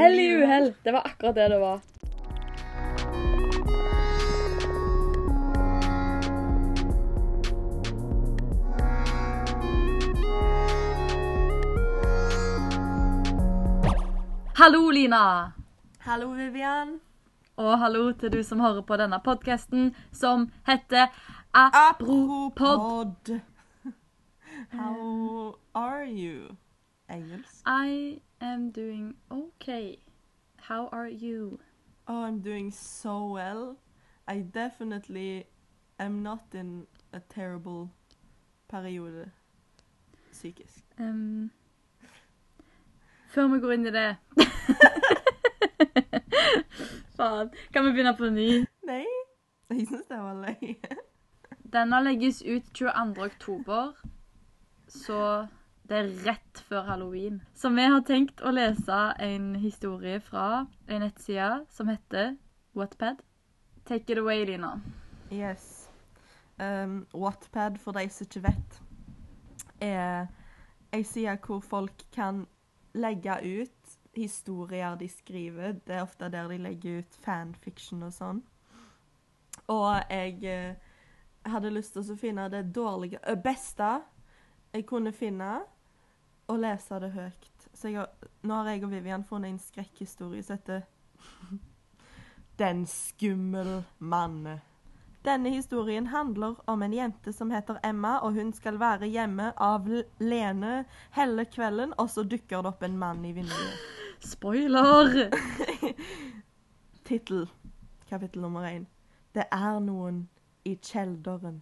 Hell i uhell. Det var akkurat det det var. Hallo, Lina. Hallo, Vivian. Og hallo til du som hører på denne podkasten som heter Apropod. How are you? Engelsk. I am doing okay. How are you? Oh, I'm doing so well. I definitely am not in a terrible periode psykisk. Um, før vi går inn i det Faen. Kan vi begynne på ny? Nei, jeg syns det var løye. Denne legges ut 22. oktober, så det er rett før halloween. Så vi har tenkt å lese en historie fra en nettside som heter Whatpad. Take it away, Lina. Yes. Um, Whatpad, for de som ikke vet, er ei side hvor folk kan legge ut historier de skriver. Det er ofte der de legger ut fanfiction og sånn. Og jeg eh, hadde lyst til å finne det dårlige beste jeg kunne finne, og lese det høyt. Så har, nå har jeg og Vivian funnet en skrekkhistorie som heter Den skummel mann. Denne historien handler om en jente som heter Emma, og hun skal være hjemme av Lene hele kvelden, og så dukker det opp en mann i vinduet. Spoiler! Tittel, kapittel nummer én. Det er noen i kjelderen.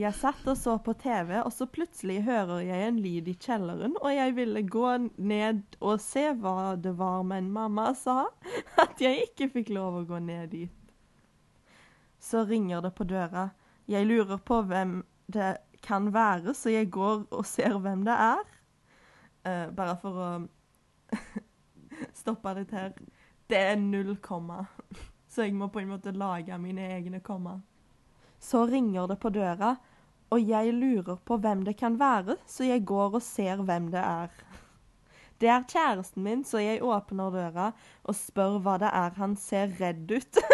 Jeg satt og så på TV, og så plutselig hører jeg en lyd i kjelleren, og jeg ville gå ned og se hva det var, men mamma sa at jeg ikke fikk lov å gå ned dit. Så ringer det på døra. Jeg lurer på hvem det kan være, så jeg går og ser hvem det er. Uh, bare for å stoppe litt her. Det er null komma. Så jeg må på en måte lage mine egne komma. Så ringer det på døra, og jeg lurer på hvem det kan være, så jeg går og ser hvem det er. Det er kjæresten min, så jeg åpner døra og spør hva det er. Han ser redd ut.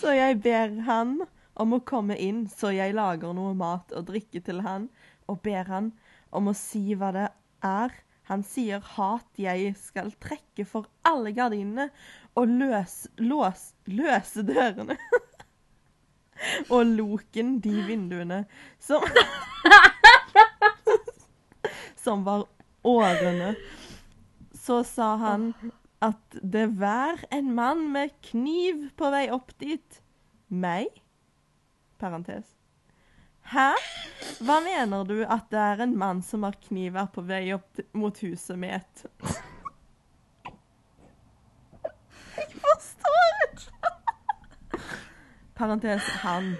så jeg ber han om å komme inn, så jeg lager noe mat og drikke til han, og ber han om å si hva det er. Han sier hat jeg skal trekke for alle gardinene og løs, lås, løse dørene. og loken de vinduene som Som var årene. Så sa han at det var en mann med kniv på vei opp dit. Meg? Parentes. Hæ? Hva mener du at det er en mann som har kniv er på vei opp mot huset mitt? Jeg forstår. Parentes han.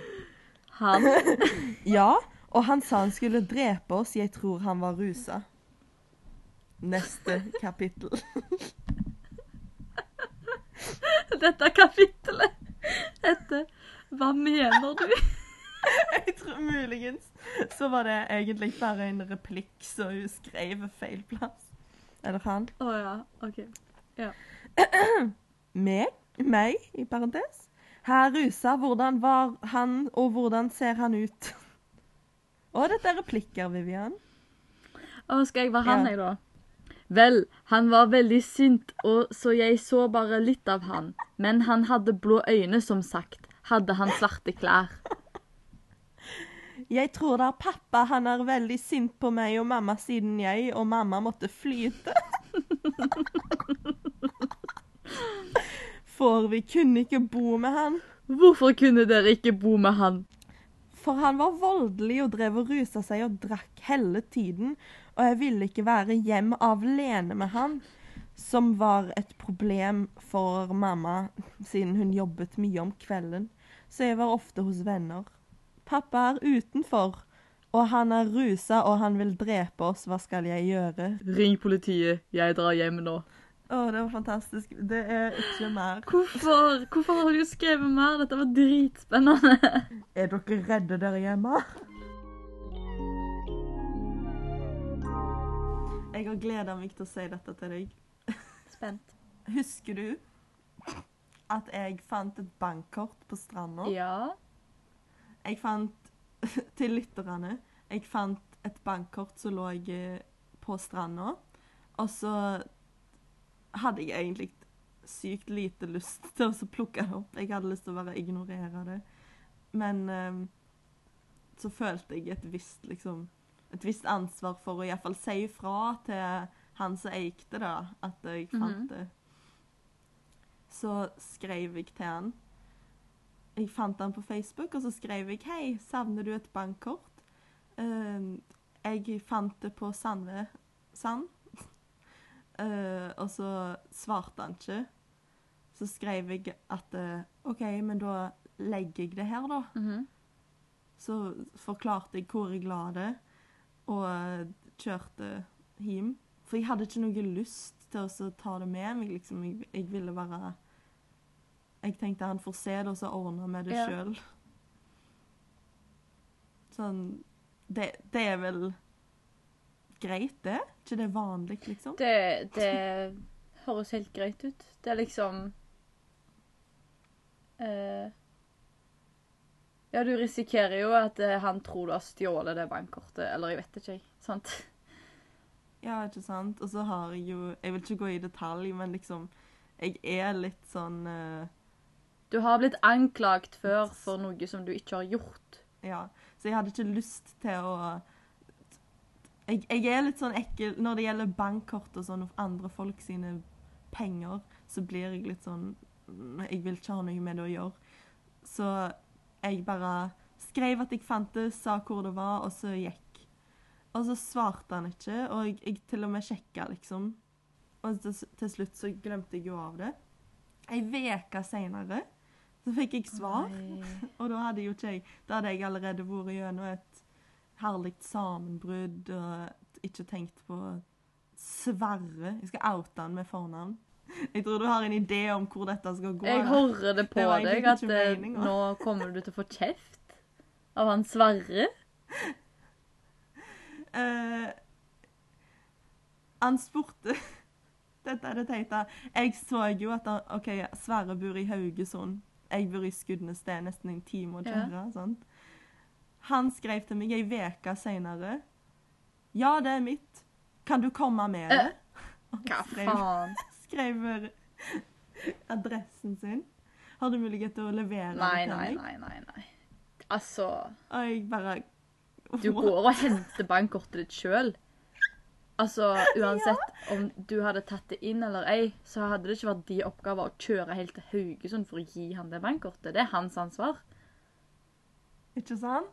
Han. Ja, og han sa han skulle drepe oss. Jeg tror han var rusa. Neste kapittel. Dette kapittelet heter Hva mener du? Jeg tror muligens så var det egentlig bare en replikk som hun skrev feil plass. Eller han. Å ja, OK. Meg, meg, i parentes. Her rusa, hvordan var han, og hvordan ser han ut? Og dette er replikker, Vivian. Å, skal jeg være han, Ja. jeg, da? Vel, han var veldig sint, og så jeg så bare litt av han. Men han hadde blå øyne, som sagt. Hadde han svarte klær. Jeg tror det er pappa. Han er veldig sint på meg og mamma siden jeg og mamma måtte flyte. For vi kunne ikke bo med han. Hvorfor kunne dere ikke bo med han? For han var voldelig og drev og rusa seg og drakk hele tiden, og jeg ville ikke være hjem alene med han, som var et problem for mamma siden hun jobbet mye om kvelden, så jeg var ofte hos venner. Pappa er utenfor, og han er rusa og han vil drepe oss, hva skal jeg gjøre? Ring politiet, jeg drar hjem nå. Å, det var fantastisk. Det er ikke mer. Hvorfor, Hvorfor har du skrevet mer? Dette var dritspennende. Er dere redde der hjemme? Jeg har gleda meg til å si dette til deg. Spent. Husker du at jeg fant et bankkort på stranda? Ja. Jeg fant Til lytterne. Jeg fant et bankkort som lå på stranda. Og så hadde jeg egentlig sykt lite lyst til å plukke det opp. Jeg hadde lyst til å bare ignorere det. Men eh, så følte jeg et visst liksom et visst ansvar for å iallfall si ifra til han som eikte det, at jeg fant Mhm. det. Så skrev jeg til han. Jeg fant han på Facebook, og så skrev jeg 'Hei, savner du et bankkort?' Eh, jeg fant det på Sandve Sand. Eh, og så svarte han ikke. Så skrev jeg at uh, OK, men da legger jeg det her, da. Mhm. Så forklarte jeg hvor jeg la det, og eh, kjørte hjem. For jeg hadde ikke noe lyst til å ta det med meg, liksom. Jeg, jeg ville bare Jeg tenkte han får se det, og så ordner vi det Ja. sjøl. Sånn det, det er vel greit, det? ikke det vanlig, liksom? Det, det høres helt greit ut. Det er liksom uh, Ja, du risikerer jo at uh, han tror du har stjålet det bankkortet, eller jeg vet ikke, jeg. Sant? Ja, ikke sant? Og så har jeg jo Jeg vil ikke gå i detalj, men liksom Jeg er litt sånn uh, Du har blitt anklagt før for noe som du ikke har gjort. Ja, så jeg hadde ikke lyst til å jeg, jeg er litt sånn ekkel når det gjelder bankkort og sånn, og andre folk sine penger, så blir jeg litt sånn mm, Jeg vil ikke ha noe med det å gjøre. Så jeg bare skrev at jeg fant det, sa hvor det var, og så gikk. Og så svarte han ikke, og jeg, jeg til og med sjekka, liksom. Og til, til slutt så glemte jeg jo av det. Ei uke seinere så fikk jeg svar. Og da hadde jo ikke jeg Da hadde jeg allerede vært gjennom et herlig sammenbrudd og ikke tenkt på Sverre. Jeg skal oute han med fornavn. Jeg tror du har en idé om hvor dette skal gå. Jeg hører det på Det deg at eh, nå kommer du til å få kjeft av han Sverre. Uh, han spurte Dette er det teite. Jeg så jo at han, OK, Sverre bor i Haugesund. Jeg bor i Skudenes. Det er nesten en time å Ja. kjøre. sant? Han skrev til meg ei uke seinere. Ja, det er mitt. Kan du komme med det? Og Hva faen? skrev adressen sin. Har du mulighet til å levere Nei, det til nei, meg? nei, nei. nei. Altså Og jeg bare Du går og henter bankkortet ditt sjøl. Altså, uansett om du hadde tatt det inn eller ei, så hadde det ikke vært de oppgaver å kjøre helt til Haugesund for å gi han det bankkortet. Det er hans ansvar. Ikke sant?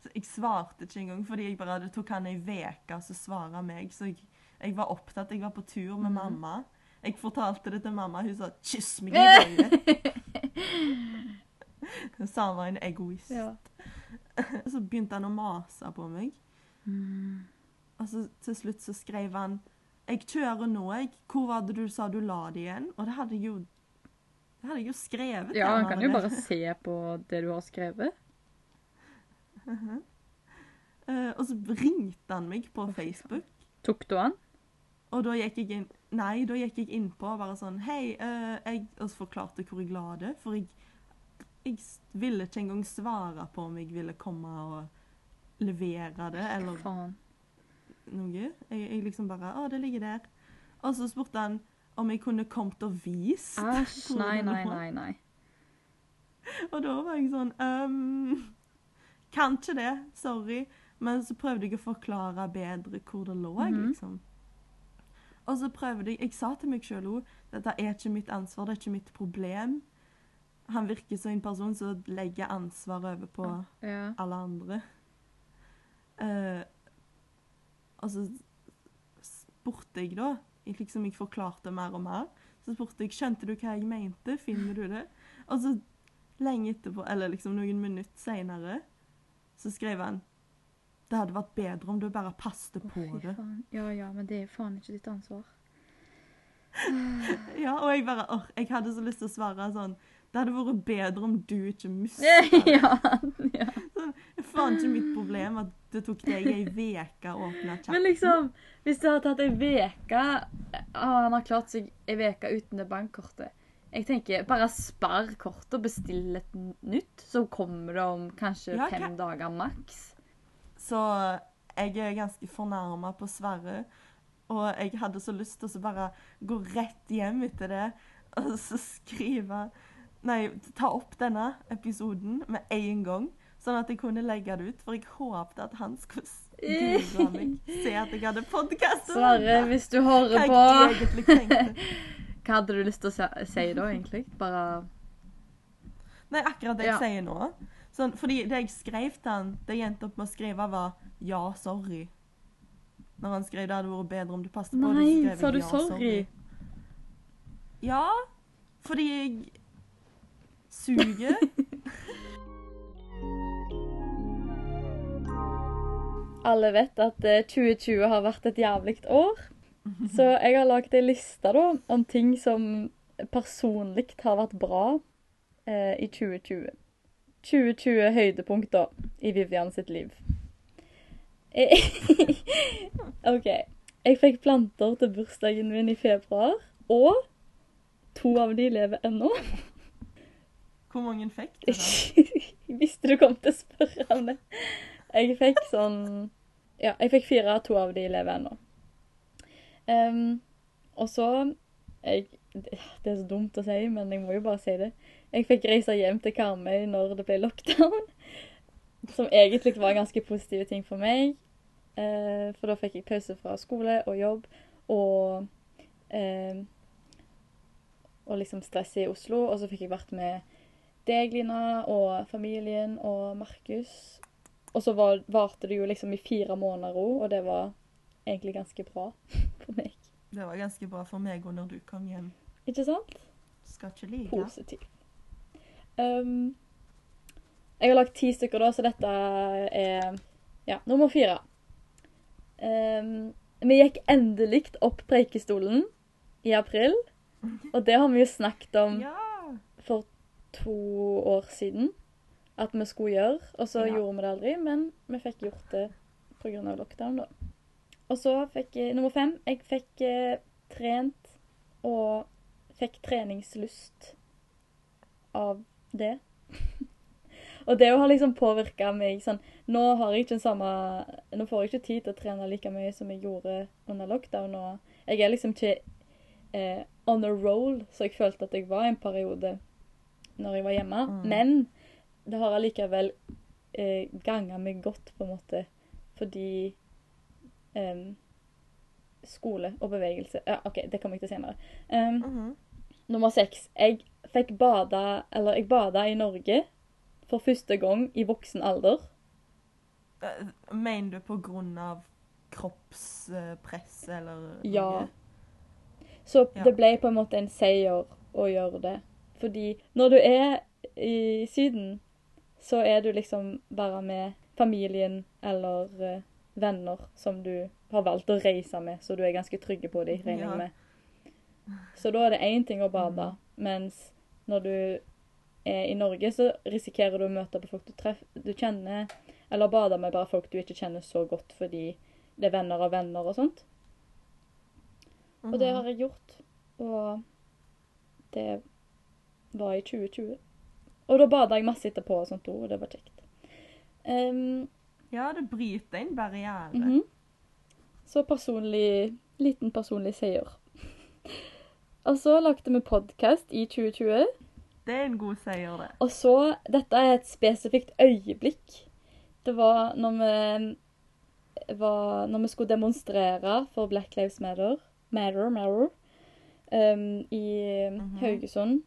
Så jeg svarte ikke engang, fordi jeg bare, det tok han ei uke å svare meg. Så jeg, jeg var opptatt. Jeg var på tur med mm. mamma. Jeg fortalte det til mamma. Hun sa 'kyss meg i øyet'. Sa han var en egoist. Så begynte han å mase på meg. Og så til slutt så skrev han 'Jeg kjører nå, jeg. Hvor var det du sa du la det igjen?' Og det hadde jeg jo Det hadde jeg jo skrevet. Ja, han kan jo bare se på det du har skrevet. Eh, og så ringte han meg på Facebook. Tok du han? Og da gikk jeg inn Nei, da gikk jeg innpå og bare sånn Hei, eh, jeg Og så forklarte hvor jeg la det. For jeg, jeg ville ikke engang svare på om jeg ville komme og levere det, eller Faen. noe. Jeg, jeg liksom bare Å, det ligger der. Og så spurte han om jeg kunne kommet og vist. Æsj. Nei, nei, nei. nei. Og da var jeg sånn um, Kan ikke det. Sorry. Men så prøvde jeg å forklare bedre hvor det lå, Mhm. liksom. Og så prøvde jeg Jeg sa til meg sjøl òg dette er ikke mitt ansvar, det er ikke mitt problem. Han virker som en person som legger ansvar over på Ja. alle andre. Uh, og så spurte jeg da jeg liksom jeg forklarte mer og mer. Så spurte jeg skjønte du hva jeg mente. Finner du det? Og så lenge etterpå, eller liksom noen minutter seinere, så skrev han det hadde vært bedre om du bare passte Å, på det. faen. Ja, ja, men det er faen ikke ditt ansvar. Ja, Og jeg bare or, jeg hadde så lyst til å svare sånn Det hadde vært bedre om du ikke mista det. ja, ja. Er faen ikke mitt problem at det tok deg ei uke å åpne chatten. Men liksom, hvis det hadde tatt ei uke Han har klart seg ei uke uten det bankkortet. Jeg tenker, Bare spar kortet og bestill et nytt, så kommer det om kanskje Ja, fem dager maks. Så jeg er ganske fornærma på Sverre. Og jeg hadde så lyst til å bare gå rett hjem etter det og så skrive Nei, ta opp denne episoden med en gang, sånn at jeg kunne legge det ut. For jeg håpte at han skulle google meg, se at jeg hadde podkast. Sverre, hvis du Hva hører jeg på egentlig tenkte. Hva hadde du lyst til å si, da, egentlig? Bare Nei, akkurat det jeg Ja. sier nå. Sånn, fordi det jeg skrev til han, det jeg endte opp med å skrive, var 'ja, sorry'. Når han skrev det hadde vært bedre om du passet på Nei, sa du ja, sorry? Ja, fordi jeg suger. Alle vet at eh, 2020 har vært et jævlig år. Så jeg har lagd ei liste da, om ting som personlig har vært bra eh, i 2020. 2020 høydepunkter i Vivian sitt liv. OK. Jeg fikk planter til bursdagen min i februar, og to av de lever ennå. Hvor mange fikk du? Jeg visste du kom til å spørre om det. Jeg fikk sånn Ja, jeg fikk fire, to av de lever ennå. Ehm, og så jeg, Det er så dumt å si, men jeg må jo bare si det. Jeg fikk reise hjem til Karmøy når det ble lockdown. Som egentlig var ganske positive ting for meg. Uh, for da fikk jeg pause fra skole og jobb og uh, Og liksom stress i Oslo. Og så fikk jeg vært med deg, Lina, og familien og Markus. Og så var, varte det jo liksom i fire måneder òg, og det var egentlig ganske bra for meg. Det var ganske bra for meg òg når du kom hjem. Ikke sant? Skal ikke like. Positiv. Um, jeg har lagt ti stykker, da, så dette er ja, nummer fire. Um, vi gikk endelig opp Preikestolen i april, og det har vi jo snakket om Ja! for to år siden at vi skulle gjøre, og så Ja. gjorde vi det aldri, men vi fikk gjort det pga. lockdown, da. Og så fikk jeg nummer fem Jeg fikk eh, trent og fikk treningslyst av det. og det har liksom påvirka meg sånn Nå har jeg ikke den samme Nå får jeg ikke tid til å trene like mye som jeg gjorde under lockdown, og jeg er liksom ikke eh, on a roll, så jeg følte at jeg var en periode når jeg var hjemme. Mm. Men det har allikevel eh, ganga meg godt, på en måte, fordi em, skole og bevegelse Ja, OK, det kommer jeg til senere. Em, Mhm. Nummer seks. Jeg fikk bada Eller jeg bada i Norge for første gang i voksen alder. Eh, Mener du på grunn av kroppspress eller noe? Ja. Så Ja. det ble på en måte en seier å gjøre det. Fordi når du er i Syden, så er du liksom bare med familien eller eh, venner som du har valgt å reise med, så du er ganske trygge på dem, regner Ja. med. Så da er det én ting å bade, mens når du er i Norge, så risikerer du å møte på folk du, treff, du kjenner, eller bade med bare folk du ikke kjenner så godt fordi det er venner av venner og sånt. Og det har jeg gjort. Og det var i 2020. Og da bada jeg masse etterpå, og sånt, og det var kjekt. Ehm, Ja, det bryter en barriere. mhm. Så personlig Liten personlig seier. og så lagde vi podkast i 2020. Det er en god seier, det. Og så Dette er et spesifikt øyeblikk. Det var når vi var, Når vi skulle demonstrere for Black Lives Matter, Matter, Matter um, i Mhm. Haugesund.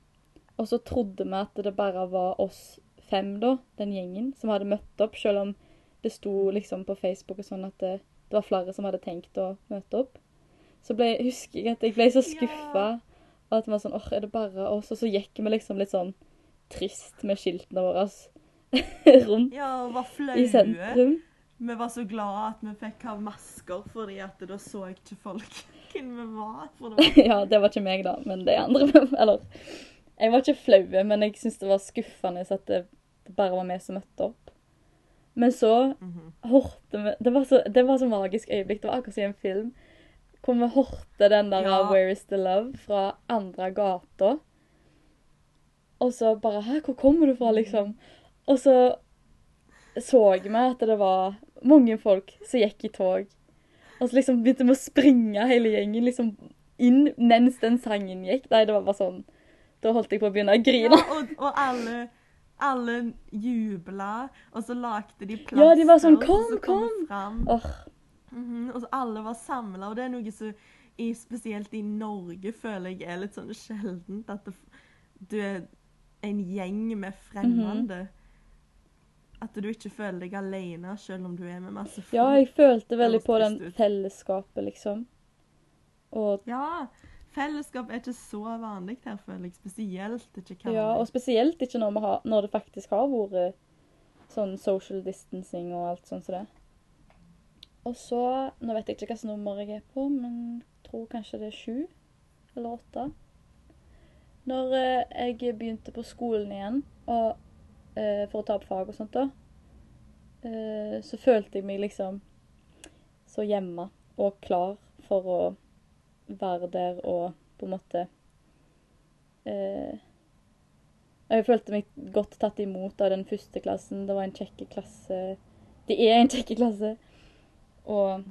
Og så trodde vi at det bare var oss fem, da, den gjengen, som hadde møtt opp, selv om det sto liksom på Facebook og sånn at det, det var flere som hadde tenkt å møte opp. Så ble, husker jeg at jeg ble så skuffa. Og at det var sånn åh, er det bare oss? Og så gikk vi liksom litt sånn trist med skiltene våre rundt Ja, og var flaue. i sentrum. Vi var så glade at vi fikk ha masker, fordi at da så jeg ikke folk hvem vi var. For det var ja, det var ikke meg, da, men de andre Eller Jeg var ikke flau, men jeg syntes det var skuffende at det, det bare var vi som møtte opp. Men så Mhm. hørte vi det var, så, det var så magisk øyeblikk. Det var akkurat som i en film. Hvor vi hørte den der Ja. 'Where is the love' fra andre gata. Og så bare 'Hæ, hvor kommer du fra?' liksom. Og så så vi at det var mange folk som gikk i tog. Og så liksom begynte vi å springe hele gjengen liksom inn mens den sangen gikk. Nei, det var bare sånn Da holdt jeg på å begynne å Ja, grine. og, og alle, alle jubla, og så lagde de plaster. Ja, de var sånn, «Kom, så kom!» Fram. Mm -hmm, og så alle var samla, og det er noe som i, spesielt i Norge føler jeg er litt sånn sjeldent. At det, du er en gjeng med fremmede. At du ikke føler deg alene selv om du er med masse folk. Ja, jeg følte veldig på den fellesskapet, liksom. Og Ja, fellesskap er ikke så vanlig her, føler jeg. Spesielt ikke kan Ja, og spesielt ikke når, har, når det faktisk har vært sånn social distancing og alt sånt som det. Og så Nå vet jeg ikke hvilket nummer jeg er på, men jeg tror kanskje det er sju eller åtte. Når eh, jeg begynte på skolen igjen og, eh, for å ta opp fag og sånt, da, eh, så følte jeg meg liksom så hjemme og klar for å være der og på en måte eh, Jeg følte meg godt tatt imot av den første klassen. Det var en kjekke klasse. Det er en kjekke klasse. Og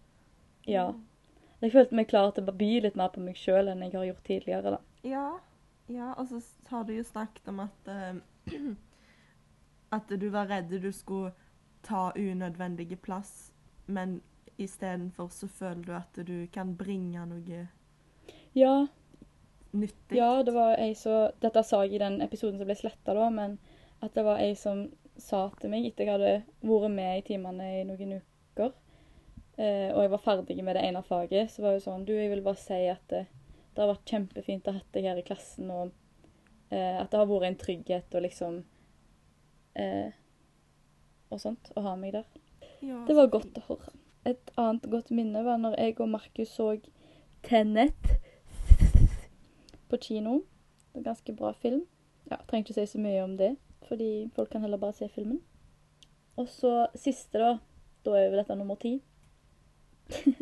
ja. Jeg følte meg klar til å by litt mer på meg sjøl enn jeg har gjort tidligere. da. Ja, ja, og så har du jo snakket om at uh, At du var redd du skulle ta unødvendige plass, men istedenfor så føler du at du kan bringe noe Ja, nyttig. ja, det var ei som Dette sa jeg i den episoden som ble sletta, da, men at det var ei som sa til meg etter jeg hadde vært med i timene i noen uker, eh, og jeg var ferdig med det ene faget, så var det sånn Du, jeg vil bare si at det, det har vært kjempefint å ha deg her i klassen, og eh, at det har vært en trygghet og liksom eh, Og sånt, å ha meg der. Ja, Det var godt å høre. Et annet godt minne var når jeg og Markus så Tenet på kino. Det er en ganske bra film. Ja, Trenger ikke si så mye om det, fordi folk kan heller bare se filmen. Og så siste, da. Da er jo dette nummer ti.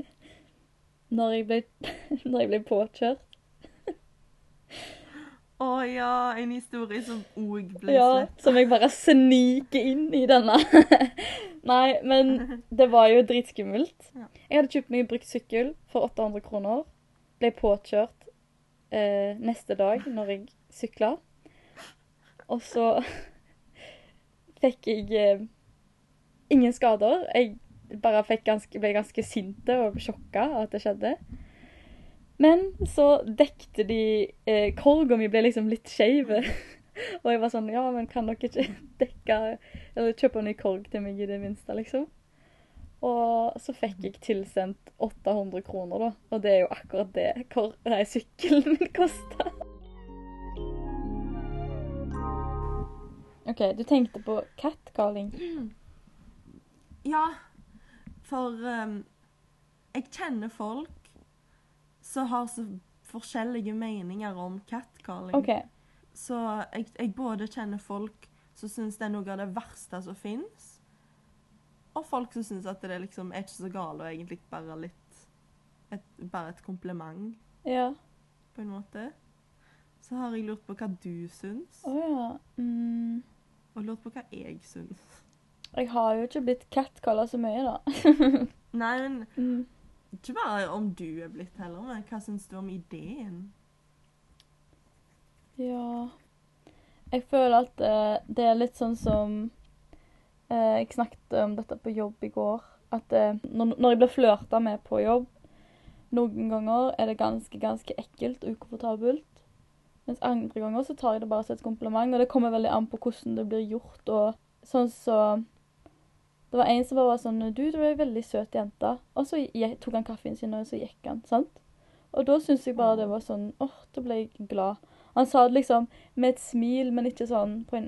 når, jeg ble, når jeg ble påkjørt. Å ja, en historie som òg ble Ja, slett. som jeg bare sniker inn i denne. Nei, men det var jo dritskummelt. Jeg hadde kjøpt meg en brukt sykkel for 800 kroner. Ble påkjørt eh, neste dag når jeg sykla. Og så fikk jeg eh, ingen skader. Jeg bare ganske, ble ganske sinte og sjokka av at det skjedde. Men så dekte de eh, Korga mi ble liksom litt skeiv. Og jeg var sånn Ja, men kan dere ikke dekke Eller kjøpe en ny korg til meg i det minste, liksom? Og så fikk jeg tilsendt 800 kroner, da. Og det er jo akkurat det kor nei, sykkelen min kosta. OK, du tenkte på catcalling. Ja, for um, jeg kjenner folk som har så forskjellige meninger om catcalling. OK. Så jeg, jeg både kjenner folk som syns det er noe av det verste som fins, og folk som syns at det liksom er ikke så galt og egentlig bare litt et, Bare et kompliment, Ja. på en måte. Så har jeg lurt på hva du syns, Å ja. Mm. og lurt på hva jeg syns. Jeg har jo ikke blitt catcalla så mye, da. Nei, men mm. ikke bare om du er blitt heller, men hva syns du om ideen? Ja Jeg føler at eh, det er litt sånn som eh, Jeg snakket om dette på jobb i går. At eh, når, når jeg blir flørta med på jobb, noen ganger er det ganske, ganske ekkelt og ukomfortabelt. Mens andre ganger så tar jeg det bare som et kompliment, og det kommer veldig an på hvordan det blir gjort. og sånn så Det var en som bare var sånn 'Du, du er ei veldig søt jente.' Og så tok han kaffen sin, og så gikk han. sant? Og da syns jeg bare det var sånn åh, da ble jeg glad. Han sa det liksom med et smil, men ikke sånn på en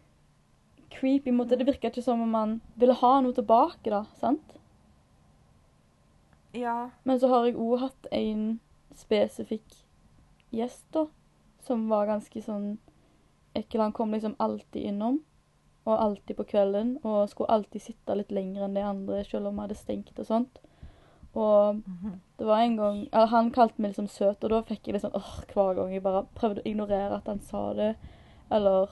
creepy måte. Det virka ikke som om han ville ha noe tilbake, da. sant? Ja. Men så har jeg òg hatt en spesifikk gjest, da, som var ganske sånn ekkel. Han kom liksom alltid innom. og alltid på kvelden, og skulle alltid sitte litt lenger enn de andre, selv om vi hadde stengt og sånt. Og Mhm. det var en gang Han kalte meg liksom søt, og da fikk jeg liksom åh, hver gang jeg bare prøvde å ignorere at han sa det, eller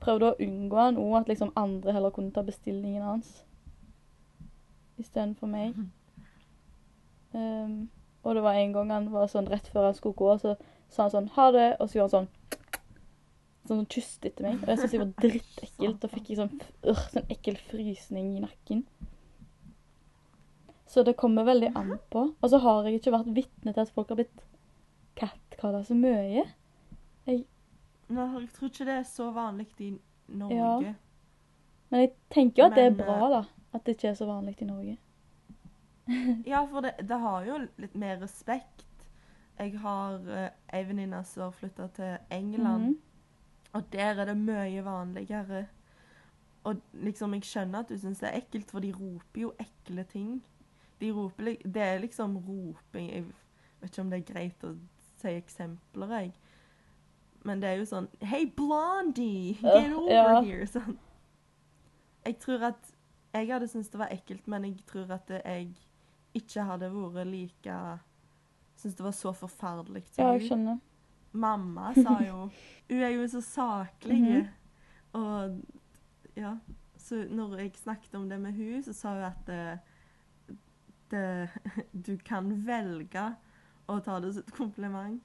prøvde å unngå han òg, at liksom andre heller kunne ta bestillingen hans istedenfor meg. Um, og det var en gang han var sånn rett før han skulle gå, så sa han sånn ha det, og så gjorde han sånn Sånn kysset etter meg. Og jeg syntes det var drittekkelt. Da fikk jeg sånn, øh, sånn ekkel frysning i nakken. Så det kommer veldig an på. Og så har jeg ikke vært vitne til at folk har blitt catcalla så mye. Nå, jeg tror ikke det er så vanlig i Norge. Ja. Men jeg tenker jo at det er bra, da. At det ikke er så vanlig i Norge. Ja, for det, det har jo litt mer respekt. Jeg har uh, ei venninne som har flytta til England, Mhm. og der er det mye vanligere. Og liksom, jeg skjønner at du syns det er ekkelt, for de roper jo ekle ting. De roper Det er liksom roping Jeg vet ikke om det er greit å si eksempler, jeg. Men det er jo sånn Hei, Blondie! Get over ja. here! Sånn. Jeg tror at Jeg hadde syntes det var ekkelt, men jeg tror at jeg ikke hadde vært like Syntes det var så forferdelig Ja, jeg skjønner. Mamma sa jo Hun er jo så saklig. Mhm. Og ja Så når jeg snakket om det med hun, så sa hun at det, du kan velge å ta det som et kompliment.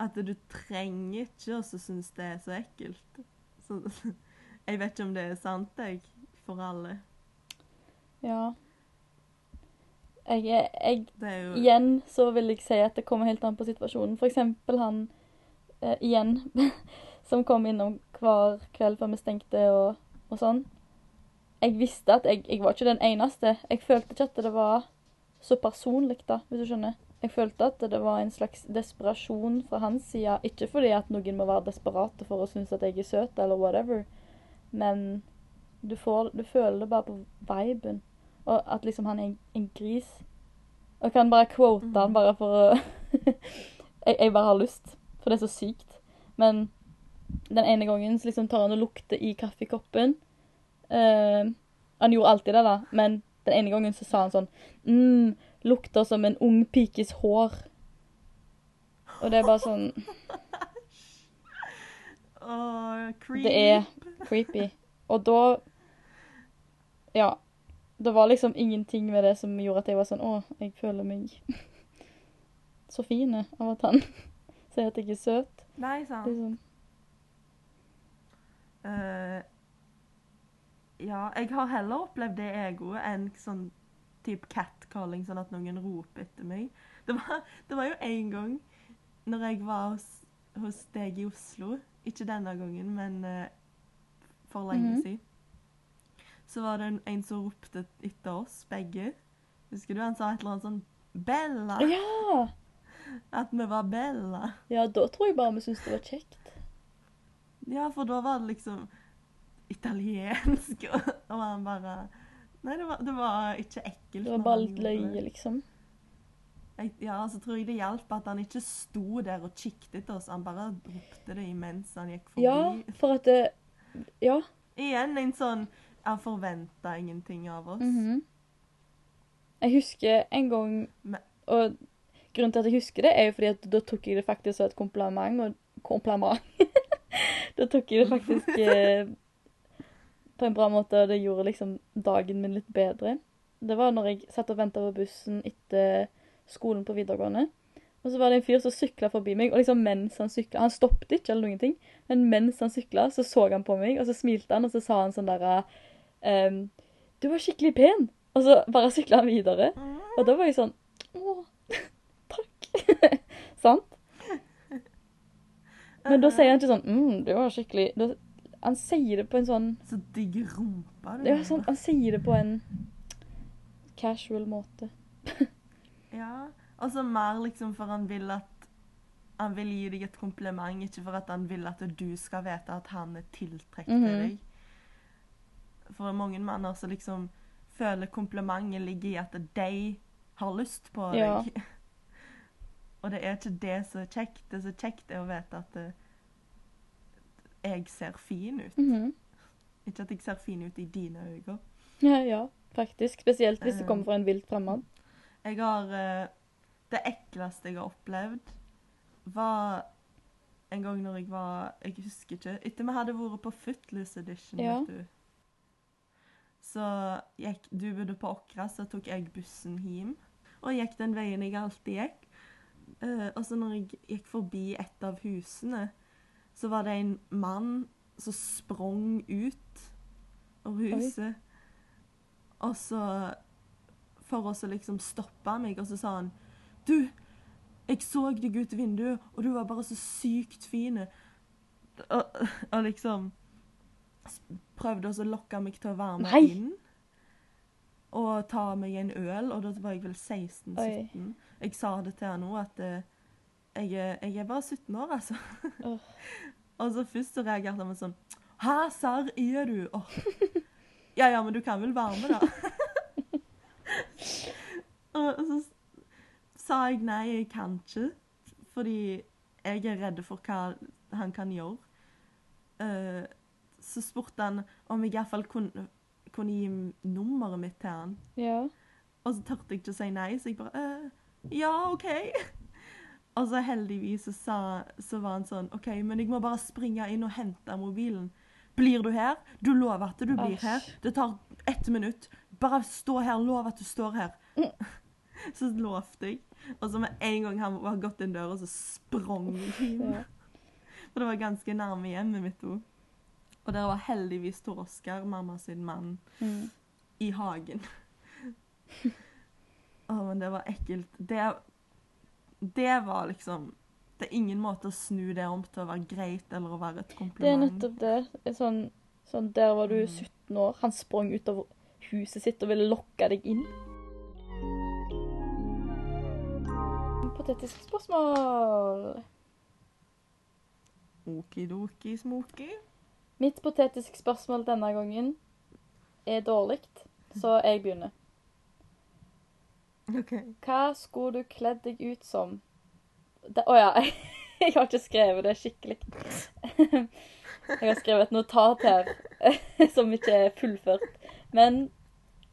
At du trenger ikke å synes det er så ekkelt. Så jeg vet ikke om det er sant, jeg, for alle. Ja. Jeg, jeg jo Igjen så vil jeg si at det kommer helt an på situasjonen. For eksempel han eh, igjen som kom innom hver kveld før vi stengte og, og sånn. Jeg visste at jeg, jeg var ikke den eneste. Jeg følte ikke at det var så personlig, da, hvis du skjønner. Jeg følte at det var en slags desperasjon fra hans side. Ikke fordi at noen må være desperate for å synes at jeg er søt, eller whatever, men du, får, du føler det bare på viben. Og at liksom han er en, en gris. Og kan bare quote han Mhm. bare for å jeg, jeg bare har lyst, for det er så sykt. Men den ene gangen så liksom tar han og lukter i kaffekoppen. Uh, han gjorde alltid det, da, men den ene gangen så sa han sånn mm, Lukter som en ung pikes hår. Og det er bare sånn oh. Det er creepy. Og da Ja. Det var liksom ingenting med det som gjorde at jeg var sånn Å, jeg føler meg så fin av at han sier at jeg er søt. Nei, sant. Liksom. Eh, ja, jeg har heller opplevd det egoet enn sånn type catcalling, sånn at noen roper etter meg. Det var, det var jo en gang når jeg var hos, hos deg i Oslo, ikke denne gangen, men uh, for lenge Mhm. siden, så var det en, en som ropte etter oss begge. Husker du? Han sa et eller annet sånn Bella! Ja! At vi var Bella. Ja, da tror jeg bare vi syntes det var kjekt. Ja, for da var det liksom italiensk, og, han bare Nei, det var, det var ikke ekkelt. Det var bare litt løye, liksom. Jeg, ja, så tror jeg det hjalp at han ikke sto der og kikket etter oss. Han bare ropte det imens han gikk forbi. Ja, for at det Ja. Igjen en sånn Han forventa ingenting av oss. mhm. Jeg husker en gang Og grunnen til at jeg husker det, er jo fordi at da tok jeg det faktisk som et kompliment. Og kompliment. da tok jeg det faktisk på en bra måte, og det gjorde liksom dagen min litt bedre. Det var når jeg satt og venta på bussen etter skolen på videregående. Og så var det en fyr som sykla forbi meg, og liksom mens han sykla Han stoppet ikke, eller noen ting, men mens han sykla, så så han på meg, og så smilte han, og så sa han sånn derre ehm, Du var skikkelig pen! Og så bare sykla han videre. Og da var jeg sånn Å, takk. Sant? Men da sier han ikke sånn mm, du var skikkelig Han sier det på en sånn Så digg rumpa du det Ja, sånn, Han sier det på en casual måte. Ja. Og så mer liksom for han vil at Han vil gi deg et kompliment, ikke for at han vil at du skal vite at han er tiltrukket mm til deg. For mange menner så liksom føler komplimentet ligger i at de har lyst på deg. Ja. Og det er ikke det som er kjekt. Det som er kjekt, er å vite at eh, jeg ser fin ut. Mhm. Ikke at jeg ser fin ut i dine øyne. Ja, ja, faktisk. Spesielt hvis det Eh. kommer fra en vilt fremmed. Jeg har eh, Det ekleste jeg har opplevd, var en gang når jeg var Jeg husker ikke. Etter vi hadde vært på Footloose Edition, Ja. vet du. Så gikk Du bodde på Åkra, så tok jeg bussen hjem. Og gikk den veien jeg alltid gikk. Eh, og så når jeg gikk forbi et av husene, så var det en mann som sprang ut av huset. Og så For å liksom stoppe meg, og så sa han Du, jeg så deg ut vinduet, og du var bare så sykt fin. Og, og liksom Prøvde også å lokke meg til å være med Nei. inn. Og ta meg en øl, og da var jeg vel 16-17. Jeg sa det til han òg, at eh, jeg, jeg er bare 17 år, altså. Oh. og så først så reagerte han sånn Hæ, serr er du? Oh. Ja ja, men du kan vel være med, da? og så sa jeg nei, jeg kan ikke. Fordi jeg er redd for hva han kan gjøre. Eh, så spurte han om jeg iallfall kunne, kunne gi nummeret mitt til han. Ja. Og så tørte jeg ikke å si nei, så jeg bare eh, Ja, OK. Og så heldigvis så, sa, så var han sånn OK, men jeg må bare springe inn og hente mobilen. Blir du her? Du lover at du blir Asj. her. Det tar ett minutt. Bare stå her. Lov at du står her. så lovte jeg. Og så med en gang han var gått inn døra, så sprang jeg ja. For det var ganske nærme hjemmet mitt òg. Og der var heldigvis Tor Oskar, mamma sin mann, Mm. i hagen. Å, men det var ekkelt. Det, det var liksom Det er ingen måte å snu det om til å være greit eller å være et kompliment. Det er nettopp det. Sånn, sånn, der var du Mm. 17 år. Han sprang ut av huset sitt og ville lokke deg inn. Hypotetisk spørsmål. Okidoki smoki. Mitt potetiske spørsmål denne gangen er dårlig, så jeg begynner. OK. Hva skulle du kledd deg ut som? Å oh ja, jeg har ikke skrevet det skikkelig. Jeg har skrevet et notat her som ikke er fullført. Men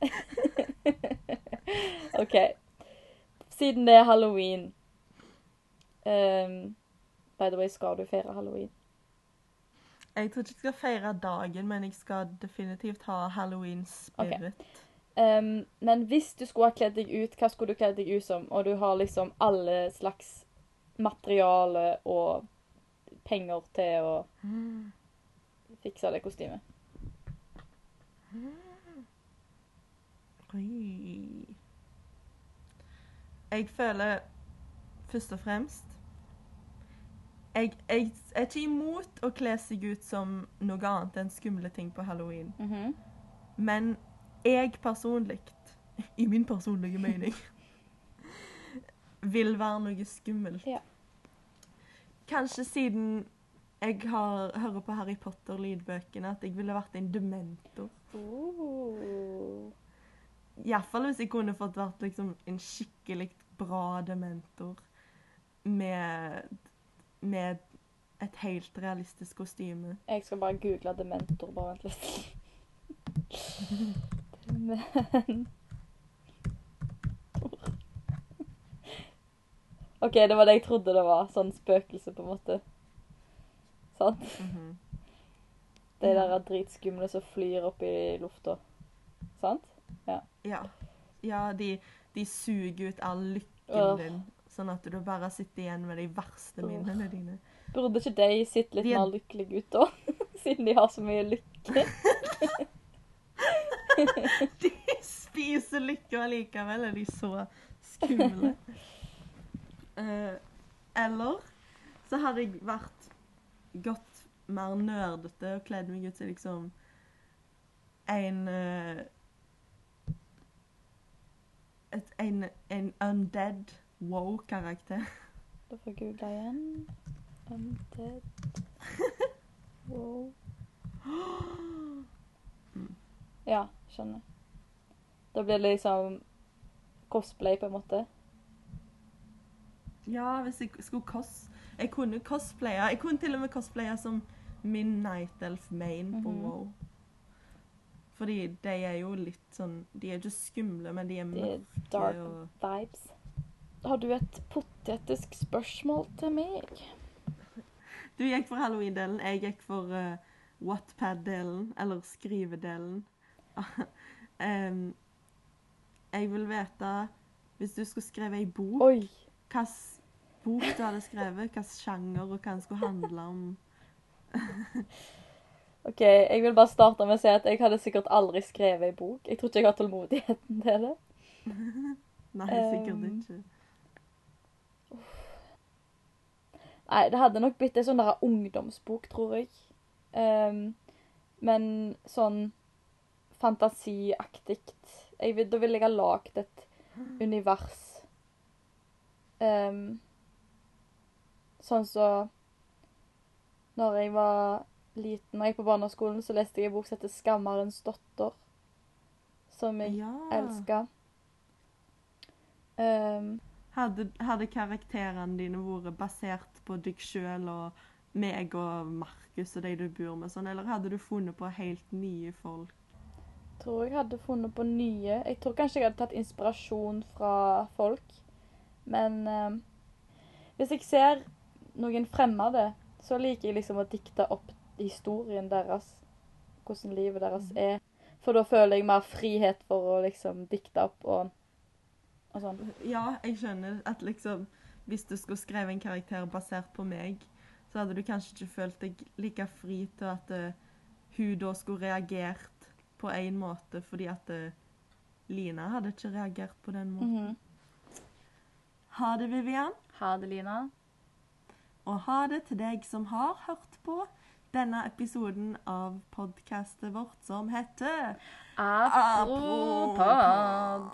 OK. Siden det er halloween um, By the way, skal du feire halloween? Jeg tror ikke jeg skal feire dagen, men jeg skal definitivt ha halloween spirit. Ehm, men hvis du skulle ha kledd deg ut, hva skulle du kledd deg ut som? Og du har liksom alle slags materiale og penger til å fikse det kostymet. Oi. Jeg føler først og fremst jeg, jeg er ikke imot å kle seg ut som noe annet enn skumle ting på halloween. Mhm. Men jeg personlig, i min personlige mening, vil være noe skummelt. Ja. Kanskje siden jeg har, hører på Harry Potter-lydbøkene, at jeg ville vært en dementor. Oh. Iallfall hvis jeg kunne fått vært liksom en skikkelig bra dementor med, med et helt realistisk kostyme. Jeg skal bare google dementor, bare vent litt. Dementor. OK, det var det jeg trodde det var. Sånn spøkelse, på en måte. Sant? Mhm. De der er dritskumle som flyr opp i lufta. Sant? Ja. ja de, de suger ut all lykken Åh. din, sånn at du bare sitter igjen med de verste minnene dine. Burde ikke de sett litt De er- mer lykkelige ut, da? Siden de har så mye lykke. De spiser lykke allikevel, er de så skumle. Uh, eller så hadde jeg vært godt mer nerdete og kledd meg ut som liksom en uh, et, en, en undead wow-karakter. Da får jeg google igjen. Undead. Wow. Ja, skjønner. Da blir det liksom cosplay, på en måte. Ja, hvis jeg skulle cos... Jeg kunne cosplaye. Jeg kunne til og med cosplaye som min Night Elf Main på Mhm. WoW. Fordi de er jo litt sånn De er ikke skumle, men de er De er dark og vibes. Har du et potetisk spørsmål til meg? Du gikk for halloween-delen, jeg gikk for uh, Wattpad-delen, eller skrivedelen. Em, jeg vil vite, hvis du skulle skrevet ei bok, hvilken bok du hadde skrevet, hvilken sjanger, og hva den skulle handle om. OK, jeg vil bare starte med å si at jeg hadde sikkert aldri skrevet ei bok. Jeg tror ikke jeg har tålmodigheten til det. Nei, sikkert um, ikke. Nei, det hadde nok blitt ei sånn ungdomsbok, tror jeg. Um, men sånn fantasiaktig. Da ville jeg ha lagd et univers. Um, sånn så Når jeg var liten og gikk på barneskolen, så leste jeg en bok som heter 'Skammerens datter', som jeg Ja. elska. Um, Hadde, hadde karakterene dine vært basert på deg sjøl og meg og Markus og de du bor med, sånn, eller hadde du funnet på helt nye folk? Tror jeg hadde funnet på nye. Jeg tror kanskje jeg hadde tatt inspirasjon fra folk. Men eh, hvis jeg ser noen fremmede, så liker jeg liksom å dikte opp historien deres. Hvordan livet deres er. For da føler jeg mer frihet for å liksom dikte opp og, og sånn. Ja, jeg skjønner at liksom Hvis du skulle skrevet en karakter basert på meg, så hadde du kanskje ikke følt deg like fri til at uh, hun da skulle reagert på en måte, fordi at eh, Lina hadde ikke reagert på den måten. Mhm. Ha det, Vivian. Ha det, Lina. Og ha det til deg som har hørt på denne episoden av podkastet vårt som heter Apropod. Apropod.